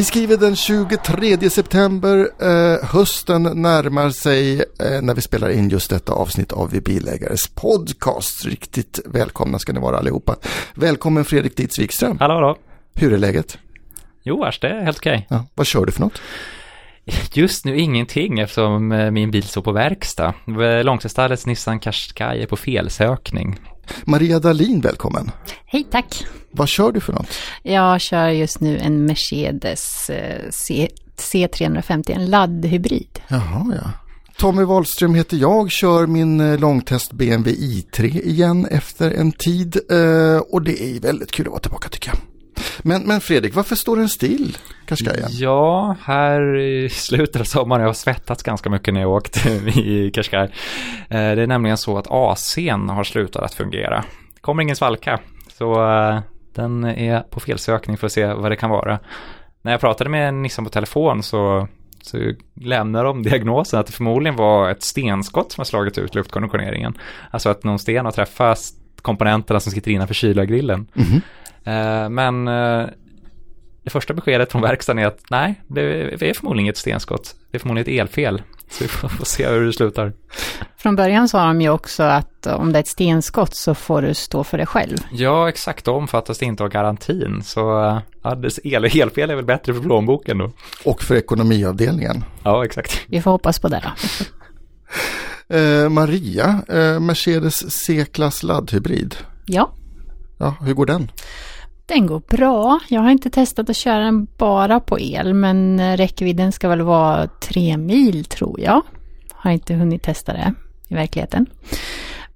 Vi skriver den 23 september. Eh, hösten närmar sig eh, när vi spelar in just detta avsnitt av Vi Bilägares podcast. Riktigt välkomna ska ni vara allihopa. Välkommen Fredrik Dietz Wikström. Hallå, hallå. Hur är läget? Jo, det är helt okej. Ja, vad kör du för något? Just nu ingenting eftersom eh, min bil står på verkstad. Långtestallets Nissan Qashqai är på felsökning. Maria Dalin, välkommen. Hej, tack. Vad kör du för något? Jag kör just nu en Mercedes C, C350, en laddhybrid. Jaha, ja. Tommy Wahlström heter jag, kör min eh, långtest BMW i3 igen efter en tid eh, och det är väldigt kul att vara tillbaka tycker jag. Men, men Fredrik, varför står den still, Qashqaian? Ja, här i slutet av sommaren, jag har svettats ganska mycket när jag åkt i Qashqai. Eh, det är nämligen så att AC'n har slutat att fungera. Det kommer ingen svalka, så eh, den är på felsökning för att se vad det kan vara. När jag pratade med Nissan på telefon så, så lämnade de diagnosen att det förmodligen var ett stenskott som har slagit ut luftkonditioneringen. Alltså att någon sten har träffat komponenterna som sitter innanför kylargrillen. Mm -hmm. Men det första beskedet från verkstaden är att nej, det är förmodligen inget stenskott. Det är förmodligen ett elfel. Så vi får se hur det slutar. Från början sa de ju också att om det är ett stenskott så får du stå för det själv. Ja, exakt. Då omfattas det inte av garantin. Så ja, el, elfel är väl bättre för plånboken då. Och för ekonomiavdelningen. Ja, exakt. Vi får hoppas på det då. eh, Maria, eh, Mercedes C-klass laddhybrid. Ja. Ja, hur går den? Den går bra. Jag har inte testat att köra den bara på el, men räckvidden ska väl vara tre mil tror jag. Har inte hunnit testa det i verkligheten.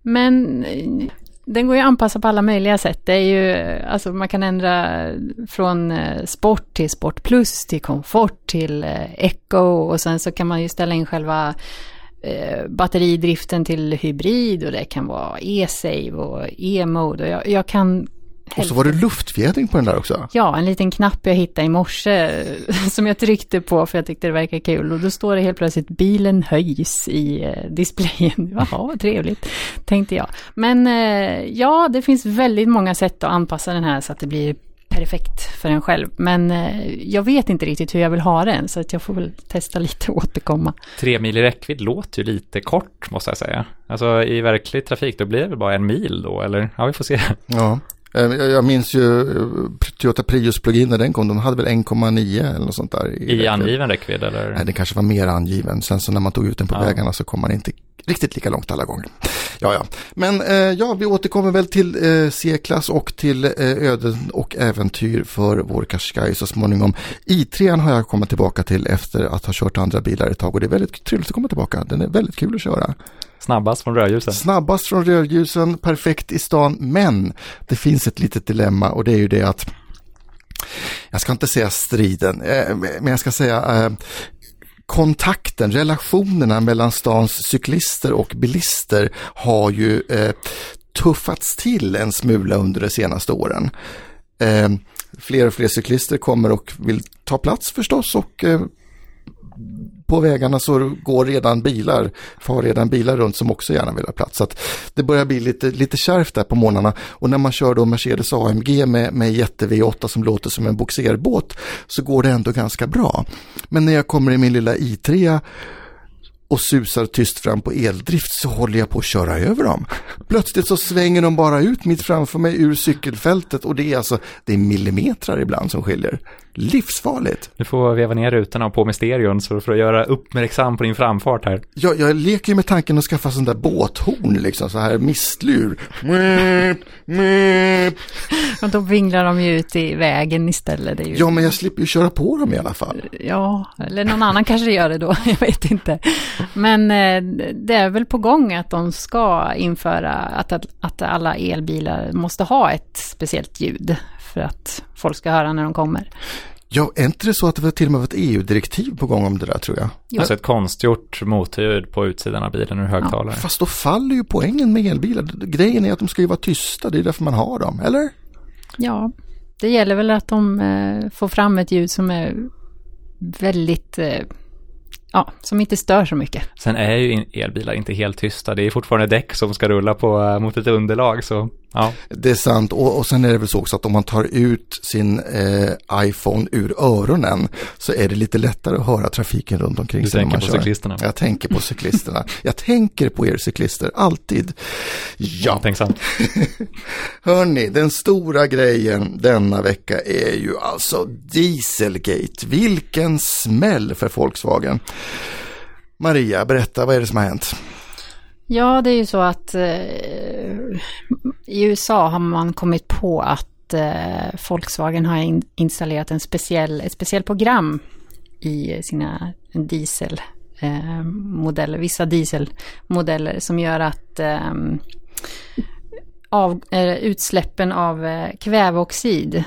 Men eh, den går ju att anpassa på alla möjliga sätt. Det är ju, alltså man kan ändra från eh, sport till sport plus till komfort till eh, Echo eco och sen så kan man ju ställa in själva batteridriften till hybrid och det kan vara e-save och e-mode och jag, jag kan och så var det luftfjädring på den där också. Ja, en liten knapp jag hittade i morse som jag tryckte på för jag tyckte det verkade kul. Och då står det helt plötsligt bilen höjs i eh, displayen. Jaha, vad trevligt, tänkte jag. Men eh, ja, det finns väldigt många sätt att anpassa den här så att det blir perfekt för en själv. Men eh, jag vet inte riktigt hur jag vill ha den så att jag får väl testa lite och återkomma. Tre mil i räckvidd låter ju lite kort måste jag säga. Alltså i verklig trafik då blir det väl bara en mil då eller? Ja, vi får se. Ja, jag minns ju eh, Toyota Prius plug-in när den kom, de hade väl 1,9 eller något sånt där. I, I angiven räckvidd eller? Nej, den kanske var mer angiven. Sen så när man tog ut den på ja. vägarna så kom man inte riktigt lika långt alla gånger. Ja, ja. Men eh, ja, vi återkommer väl till eh, C-klass och till eh, öden och äventyr för vår Qashqai så småningom. I3 har jag kommit tillbaka till efter att ha kört andra bilar ett tag och det är väldigt trevligt att komma tillbaka. Den är väldigt kul att köra. Snabbast från rödljusen. Snabbast från rödljusen, perfekt i stan, men det finns ett litet dilemma och det är ju det att jag ska inte säga striden, eh, men jag ska säga eh, kontakten, relationerna mellan stans cyklister och bilister har ju eh, tuffats till en smula under de senaste åren. fler och fler cyklister kommer och vill ta plats förstås och på vägarna så går redan bilar, far redan bilar runt som också gärna vill ha plats. Så att det börjar bli lite, lite kärvt där på morgnarna och när man kör då Mercedes AMG med, med jätte V8 som låter som en boxerbåt så går det ändå ganska bra. Men när jag kommer i min lilla i3 och susar tyst fram på eldrift så håller jag på att köra över dem. Plötsligt så svänger de bara ut mitt framför mig ur cykelfältet och det är alltså, det är millimeter ibland som skiljer. Livsfarligt. Du får veva ner rutorna och på med stereon så för att göra uppmärksam på din framfart här. Jag, jag leker ju med tanken att skaffa sån där båthorn liksom, så här mistlur. Och då vinglar de ju ut i vägen istället. Ju... Ja, men jag slipper ju köra på dem i alla fall. Ja, eller någon annan kanske gör det då, jag vet inte. Men eh, det är väl på gång att de ska införa att, att, att alla elbilar måste ha ett speciellt ljud för att folk ska höra när de kommer. Ja, är inte det så att det var till och med ett EU-direktiv på gång om det där tror jag? Jo. Alltså ett konstgjort motljud på utsidan av bilen ur högtalare. Ja, fast då faller ju poängen med elbilar. Grejen är att de ska ju vara tysta, det är därför man har dem, eller? Ja, det gäller väl att de eh, får fram ett ljud som är väldigt eh, ja, som inte stör så mycket. Sen är ju elbilar inte helt tysta. Det är fortfarande däck som ska rulla på, eh, mot ett underlag. Så Ja. Det är sant och, och sen är det väl så också att om man tar ut sin eh, iPhone ur öronen så är det lite lättare att höra trafiken runt omkring Du sig när tänker man på kör. cyklisterna. Jag tänker på cyklisterna. Jag tänker på er cyklister, alltid. Ja, Tänksamt. hörni, den stora grejen denna vecka är ju alltså Dieselgate. Vilken smäll för Volkswagen. Maria, berätta, vad är det som har hänt? Ja, det är ju så att eh, i USA har man kommit på att eh, Volkswagen har in, installerat en speciell, ett speciellt program i sina dieselmodeller, eh, vissa dieselmodeller som gör att eh, av, eh, utsläppen av eh, kväveoxid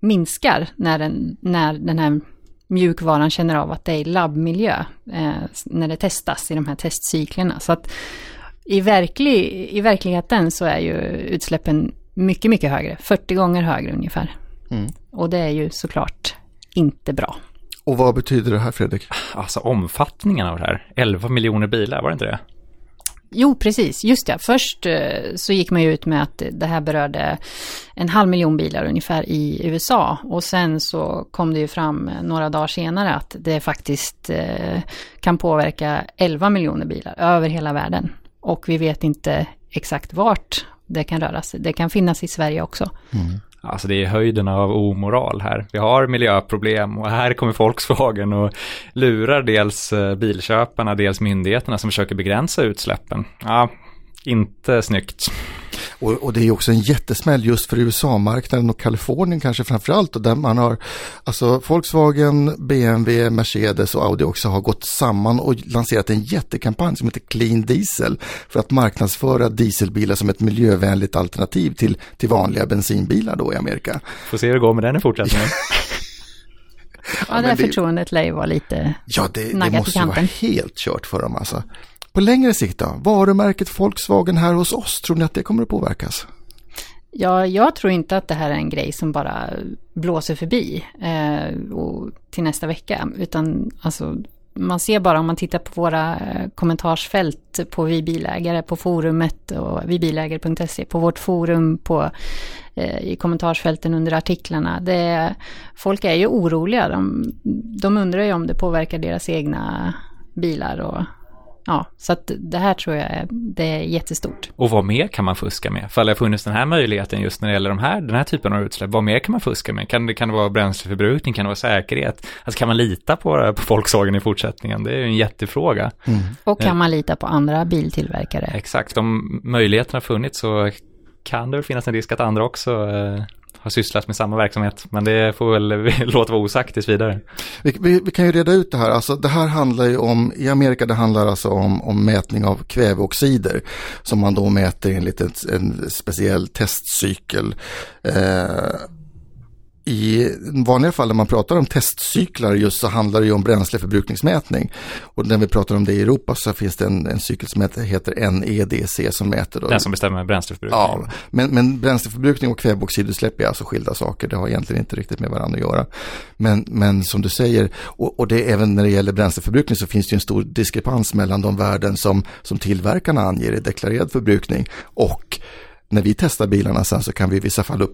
minskar när den, när den här mjukvaran känner av att det är i labbmiljö eh, när det testas i de här testcyklerna. Så att i, verklig, i verkligheten så är ju utsläppen mycket, mycket högre, 40 gånger högre ungefär. Mm. Och det är ju såklart inte bra. Och vad betyder det här Fredrik? Alltså omfattningen av det här. 11 miljoner bilar, var det inte det? Jo, precis. Just det. Först eh, så gick man ju ut med att det här berörde en halv miljon bilar ungefär i USA. Och sen så kom det ju fram några dagar senare att det faktiskt eh, kan påverka 11 miljoner bilar över hela världen. Och vi vet inte exakt vart det kan röra sig. Det kan finnas i Sverige också. Alltså det är höjden av omoral här. Vi har miljöproblem och här kommer Volkswagen och lurar dels eh, bilköparna, dels myndigheterna som försöker begränsa utsläppen. Ja, inte snyggt. Och, och det är också en jättesmäll just för USA-marknaden och Kalifornien kanske framförallt och där man har, alltså Volkswagen, BMW, Mercedes och Audi också har gått samman och lanserat en jättekampanj som heter Clean Diesel för att marknadsföra dieselbilar som ett miljövänligt alternativ till, till vanliga bensinbilar då i Amerika. Får se hur det går med den i fortsättningen. Ja, det men här det- förtroendet lär ju vara lite... Ja, det, det måste ju vara helt kört för dem alltså. På längre sikt då, varumärket Volkswagen här hos oss, tror ni att det kommer att påverkas? Ja, jag tror inte att det här är en grej som bara blåser förbi eh, och till nästa vecka. Utan alltså, man ser bara om man tittar på våra eh, kommentarsfält på vi bilägare på forumet och vibilägare.se, på vårt forum på, eh, i kommentarsfälten under artiklarna. Det, folk är ju oroliga. De, de undrar ju om det påverkar deras egna bilar och ja, så att det här tror jag är, det är jättestort. Och vad mer kan man fuska med? För det har funnits den här möjligheten just när det gäller de här, den här typen av utsläpp. Vad mer kan man fuska med? Kan det, kan det vara bränsleförbrukning? Kan det vara säkerhet? Alltså kan man lita på, på Volkswagen i fortsättningen? Det är ju en jättefråga. Och kan man lita på andra biltillverkare? Exakt, om möjligheterna har funnits så kan det väl finnas en risk att andra också eh, har sysslat med samma verksamhet. Men det får väl låta vara osagt tills vidare. Vi, vi, vi kan ju reda ut det här. Alltså, det här handlar ju om, i Amerika det handlar alltså om, om mätning av kväveoxider som man då mäter enligt en, en speciell testcykel. Eh, i vanliga fall när man pratar om testcyklar just så handlar det ju om bränsleförbrukningsmätning. Och när vi pratar om det i Europa så finns det en, en cykel som heter, heter NEDC som mäter då Den som bestämmer bränsleförbrukning. Ja, men, men bränsleförbrukning och kväveoxidutsläpp är alltså skilda saker. Det har egentligen inte riktigt med varandra att göra. Men, men som du säger, och, och det även när det gäller bränsleförbrukning så finns det ju en stor diskrepans mellan de värden som, som tillverkarna anger i deklarerad förbrukning och när vi testar bilarna sen så kan vi i vissa fall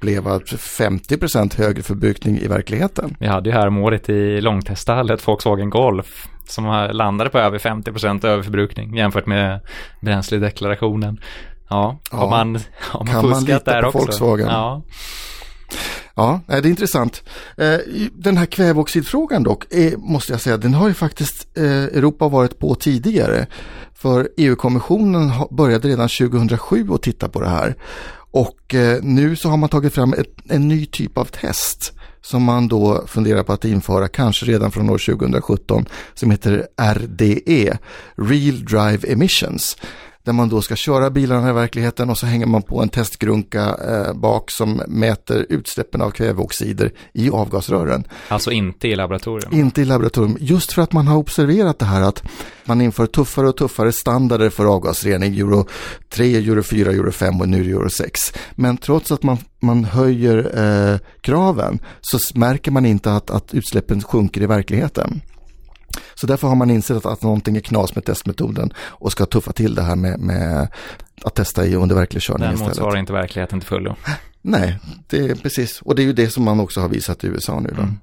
uppleva 50% högre förbrukning i verkligheten. Vi hade ju här om året i långteststallet Volkswagen Golf som har- landade på över 50% överförbrukning jämfört med bränsledeklarationen. Ja, har Ja. man, har man Kan man fuskat lita där på också? Volkswagen? Ja, Ja, det är intressant. Eh, Den här kväveoxidfrågan dock, är, måste jag säga, den har ju faktiskt eh, Europa varit på tidigare. För EU-kommissionen började redan 2007 att titta på det här. Och eh, nu så har man tagit fram ett, en ny typ av test som man då funderar på att införa, kanske redan från år 2017, som heter RDE, Real Drive Emissions. Där man då ska köra bilarna i verkligheten och så hänger man på en testgrunka eh, bak som mäter utsläppen av kväveoxider i avgasrören. alltså inte i laboratorium. Inte i laboratorium, just för att man har observerat det här att man inför tuffare och tuffare standarder för avgasrening, euro 3, euro 4, euro 5 och nu euro 6. Men trots att man, man höjer eh, kraven så märker man inte att, att utsläppen sjunker i verkligheten. Så därför har man insett att, att någonting är knas med testmetoden och ska tuffa till det här med, med att testa i under verklig körning Den istället. motsvarar inte verkligheten till fullo. Nej, det är precis. Och det är ju det som man också har visat i USA nu då. Mm.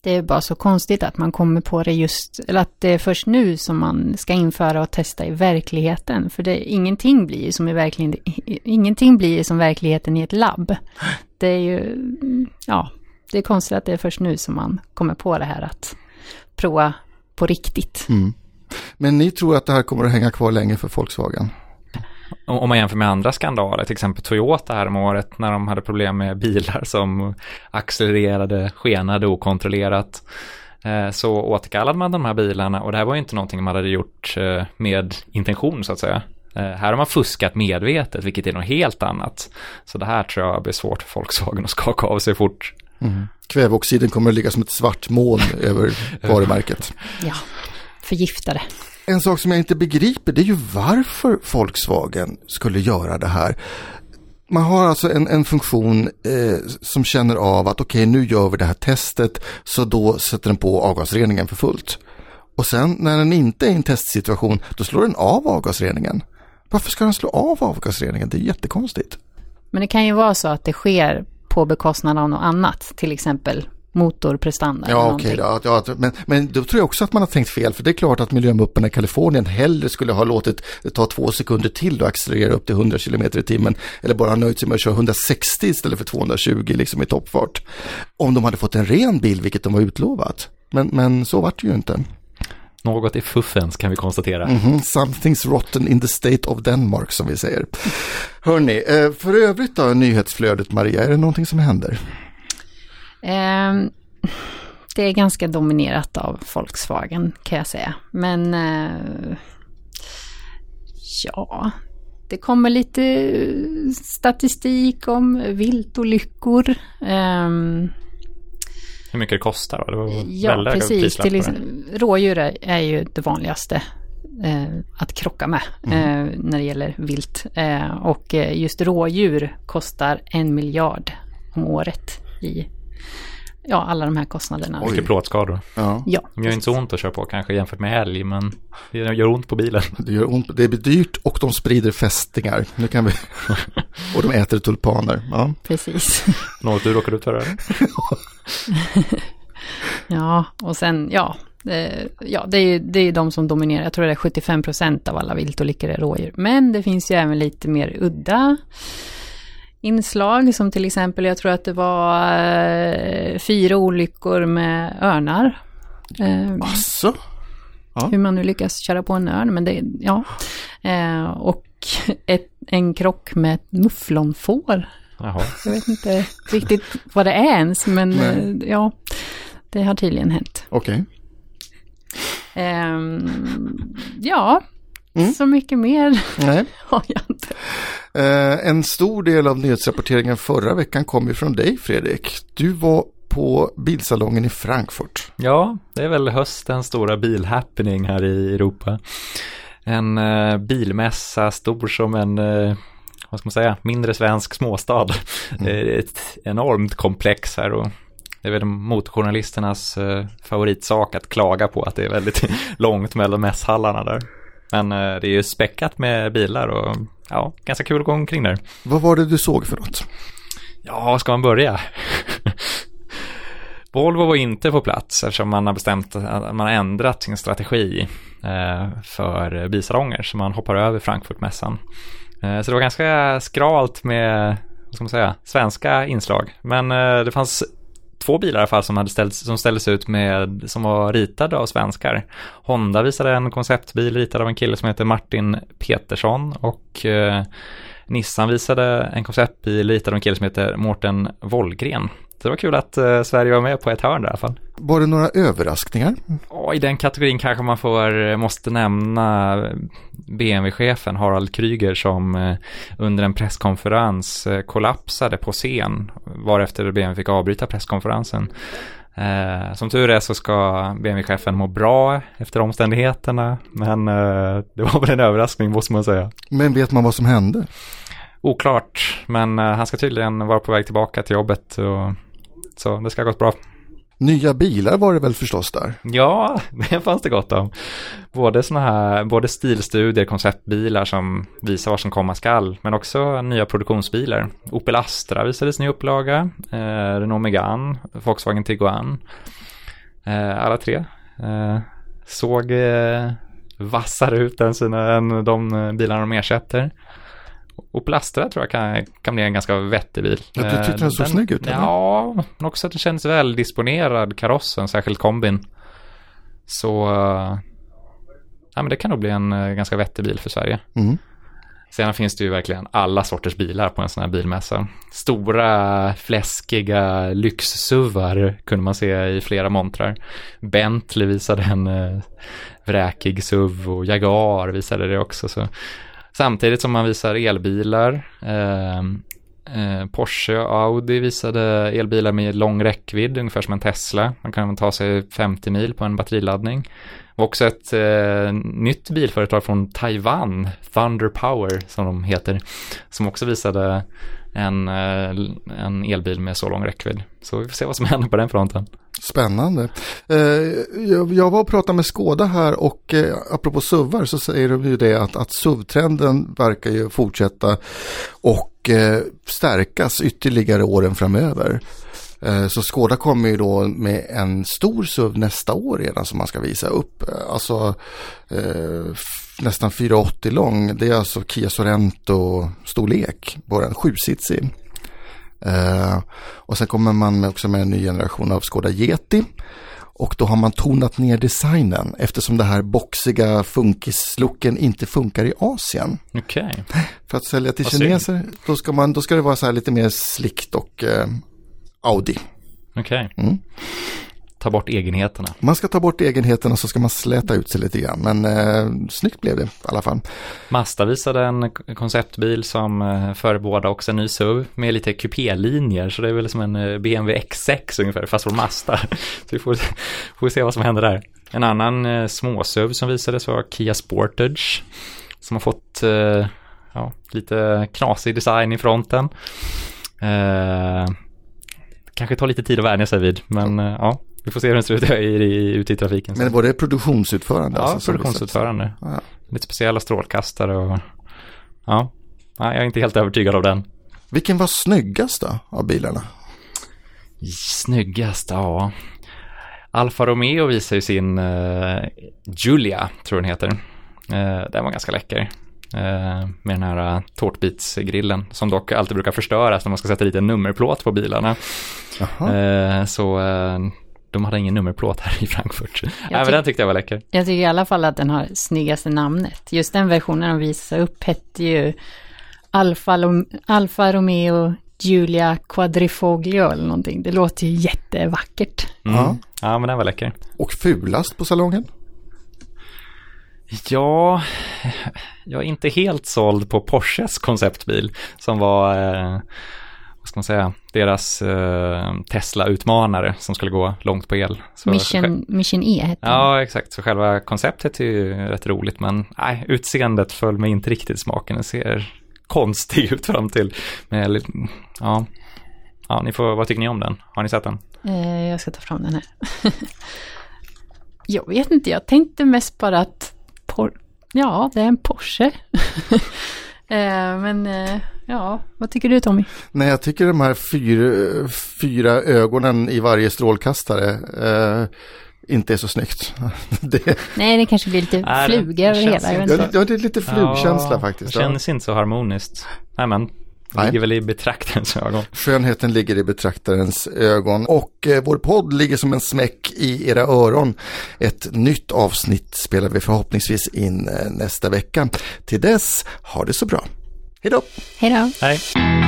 Det är bara så konstigt att man kommer på det just, eller att det är först nu som man ska införa och testa i verkligheten. För det, ingenting blir som i verkligheten, ingenting blir som verkligheten i ett labb. Det är ju, ja, det är konstigt att det är först nu som man kommer på det här att prova på riktigt. Mm. Men ni tror att det här kommer att hänga kvar länge för Volkswagen? Om man jämför med andra skandaler, till exempel Toyota här om året när de hade problem med bilar som accelererade, skenade okontrollerat. eh, Så återkallade man de här bilarna och det här var ju inte någonting man hade gjort eh, med intention så att säga. Eh, Här har man fuskat medvetet, vilket är något helt annat. Så det här tror jag blir svårt för Volkswagen att skaka av sig fort. Kväveoxiden kommer att ligga som ett svart moln över varumärket. Ja, förgiftade. En sak som jag inte begriper det är ju varför Volkswagen skulle göra det här. Man har alltså en, en funktion eh, som känner av att okej nu gör vi det här testet så då sätter den på avgasreningen för fullt. Och sen när den inte är i en testsituation då slår den av avgasreningen. Varför ska den slå av avgasreningen? Det är jättekonstigt. Men det kan ju vara så att det sker på bekostnad av något annat, till exempel motorprestanda. Ja, okej. då. ja, men, men då tror jag också att man har tänkt fel. För det är klart att miljömupparna i Kalifornien hellre skulle ha låtit det ta två sekunder till och accelerera upp till 100 km i timmen. Eller bara nöjt sig med att köra 160 istället för 220 liksom i toppfart. Om de hade fått en ren bil, vilket de var utlovat. Men, men så vart det ju inte. Något i fuffens kan vi konstatera. Mhm, Something's rotten in the state of Denmark som vi säger. Hörni, eh, för övrigt då nyhetsflödet Maria, är det någonting som händer? Ehm, det är ganska dominerat av Volkswagen kan jag säga. Men eh, ja, det kommer lite statistik om viltolyckor. Ehm, Hur mycket det kostar då? Det var ja, precis. Till exempel, rådjur är, ju det vanligaste eh, att krocka med eh, när det gäller vilt. Eh, och eh, just rådjur kostar en miljard om året i ja, alla de här kostnaderna. Oj. Mycket plåtskador. Ja, Ja, De gör inte så ont att köra på kanske jämfört med älg, men det gör ont på bilen. det gör ont, det blir dyrt och de sprider fästingar. Nu kan vi... och de äter tulpaner. Ja. precis. Något du råkar ut för? eller? Ja, och sen, ja, det, ja, det är ju det är de som dominerar. Jag tror det är 75 procent av alla viltolyckor är rådjur. Men det finns ju även lite mer udda inslag, som till exempel, jag tror att det var eh, fyra olyckor med örnar. Eh, Asså? Ja. hur man nu lyckas köra på en örn, men det, ja. Eh, och ett, en krock med ett mufflonfår. Jaha. Jag vet inte riktigt vad det är ens, men eh, ja, det har tydligen hänt. Okej. Ehm, ja, Mm. så mycket mer Nej. har jag inte. Eh, en stor del av nyhetsrapporteringen förra veckan kom ju från dig Fredrik. Du var på bilsalongen i Frankfurt. Ja, det är väl höstens stora bilhappening här i Europa. En eh, bilmässa stor som en, eh, vad ska man säga, mindre svensk småstad. Det är ett enormt komplex här och det är väl motorjournalisternas eh, favoritsak att klaga på att det är väldigt långt mellan mässhallarna där. Men eh, det är ju späckat med bilar och ja, ganska kul att gå omkring där. Vad var det du såg för något? Ja, ska man börja? Volvo var inte på plats eftersom man har bestämt att man har ändrat sin strategi eh, för bisalonger. Så man hoppar över Frankfurtmässan. Eh, så det var ganska skralt med, vad ska man säga, svenska inslag. Men det fanns två bilar i alla fall som, hade ställts, som ställdes ut med, som var ritade av svenskar. Honda visade en konceptbil ritad av en kille som heter Martin Petersson och eh, Nissan visade en konceptbil ritad av en kille som heter Mårten Wollgren. Så det var kul att eh, Sverige var med på ett hörn i alla fall. Var det några överraskningar? Och I den kategorin kanske man får, måste nämna BMW-chefen Harald Kryger som eh, under en presskonferens eh, kollapsade på scen varefter BMW fick avbryta presskonferensen. Eh, som tur är så ska BMW-chefen må bra efter omständigheterna men eh, det var väl en överraskning måste man säga. Men vet man vad som hände? Oklart, men eh, han ska tydligen vara på väg tillbaka till jobbet och så det ska ha gått bra. Nya bilar var det väl förstås där? Ja, det fanns det gott om. Både sådana här, både stilstudier, konceptbilar som visar vad som komma skall, men också nya produktionsbilar. Opel Astra visades ny upplaga, eh, Renault Megane, Volkswagen Tiguan. Eh, alla tre eh, såg eh, vassare ut än, sina, än de eh, bilarna de ersätter. Opel Astra tror jag kan, kan bli en ganska vettig bil. Ja, du tyckte den såg snygg ut? Eller? Ja, men också att den känns väl disponerad, karossen, särskilt kombin. Så, uh, ja men det kan nog bli en uh, ganska vettig bil för Sverige. Mm. Sen finns det ju verkligen alla sorters bilar på en sån här bilmässa. Stora, fläskiga lyxsuvar kunde man se i flera montrar. Bentley visade en vräkig SUV och Jaguar visade det också. Så Samtidigt som man visar elbilar. Eh, eh, Porsche och Audi visade elbilar med lång räckvidd, ungefär som en Tesla. Man kan ta sig 50 mil på en batteriladdning. Och också ett eh, nytt bilföretag från Taiwan, Thunder Power som de heter, som också visade en, eh, en elbil med så lång räckvidd. Så vi får se vad som händer på den fronten. Spännande. Eh, jag var och pratade med Skåda här och eh, apropå SUVar så säger de ju det att, att SUV-trenden verkar ju fortsätta och stärkas ytterligare åren framöver. Så Skåda kommer ju då med en stor SUV nästa år redan som man ska visa upp. Alltså nästan 480 lång. Det är alltså Kia Sorento storlek på den, sjusitsig. Uh, och sen kommer man också med en ny generation av Skoda Yeti. Och då har man tonat ner designen eftersom det här boxiga funkislucken inte funkar i Asien. Okej. Okay. För att sälja till kineser då ska, man, då ska det vara så här lite mer slickt och uh, Audi. Okej. Okay. Mm ta bort egenheterna. Man ska ta bort egenheterna så ska man släta ut sig lite grann. Men eh, snyggt blev det i alla fall. Mazda visade en konceptbil som eh, förebådar också en ny SUV med lite kupélinjer. Så det är väl som en eh, BMW X6 ungefär, fast från Mazda. Så vi får, får se vad som händer där. En annan eh, små-SUV som visades var Kia Sportage. Som har fått eh, ja, lite knasig design i fronten. Eh, kanske tar lite tid att vänja sig vid, men eh, ja, vi får se hur den ser ut ute i trafiken. Men var det produktionsutförande? Ja, alltså, produktionsutförande. Ja. Lite speciella strålkastare och ja. ja, jag är inte helt övertygad av den. Vilken var snyggast då av bilarna? Snyggast, ja. Alfa Romeo visar ju sin uh, Julia, tror den heter. Uh, den var ganska läcker. Uh, med den här uh, tårtbitsgrillen som dock alltid brukar förstöras när man ska sätta dit en nummerplåt på bilarna. Så de hade ingen nummerplåt här i Frankfurt. Men den tyckte jag var läcker. Jag tycker i alla fall att den har snyggaste namnet. Just den versionen de visade upp hette ju Alfa, Alfa Romeo Giulia Quadrifoglio eller någonting. Det låter ju jättevackert. Mm. Ja. ja, men den var läcker. Och fulast på salongen? Ja, jag är inte helt såld på Porsches konceptbil som var eh, vad ska man säga, deras eh, Tesla-utmanare som skulle gå långt på el. Så Mission, Mission E hette Ja, exakt. Så själva konceptet är ju rätt roligt, men nej, utseendet föll mig inte riktigt smaken. Den ser konstig ut fram till. Men, ja. ja, ni får, vad tycker ni om den? Har ni sett den? Eh, jag ska ta fram den här. jag vet inte, jag tänkte mest bara att por ja, det är en Porsche. eh, men eh, Ja, vad tycker du Tommy? Nej, jag tycker de här fyra, fyra ögonen i varje strålkastare eh, inte är så snyggt. det... Nej, det kanske blir lite fluga över hela. Ja, ja, det är lite flugkänsla ja, faktiskt. Det känns inte så harmoniskt. Nej, men det ligger väl i betraktarens ögon. Skönheten ligger i betraktarens ögon och eh, vår podd ligger som en smäck i era öron. Ett nytt avsnitt spelar vi förhoppningsvis in eh, nästa vecka. Till dess, ha det så bra. Hej då! Hej då! Hej!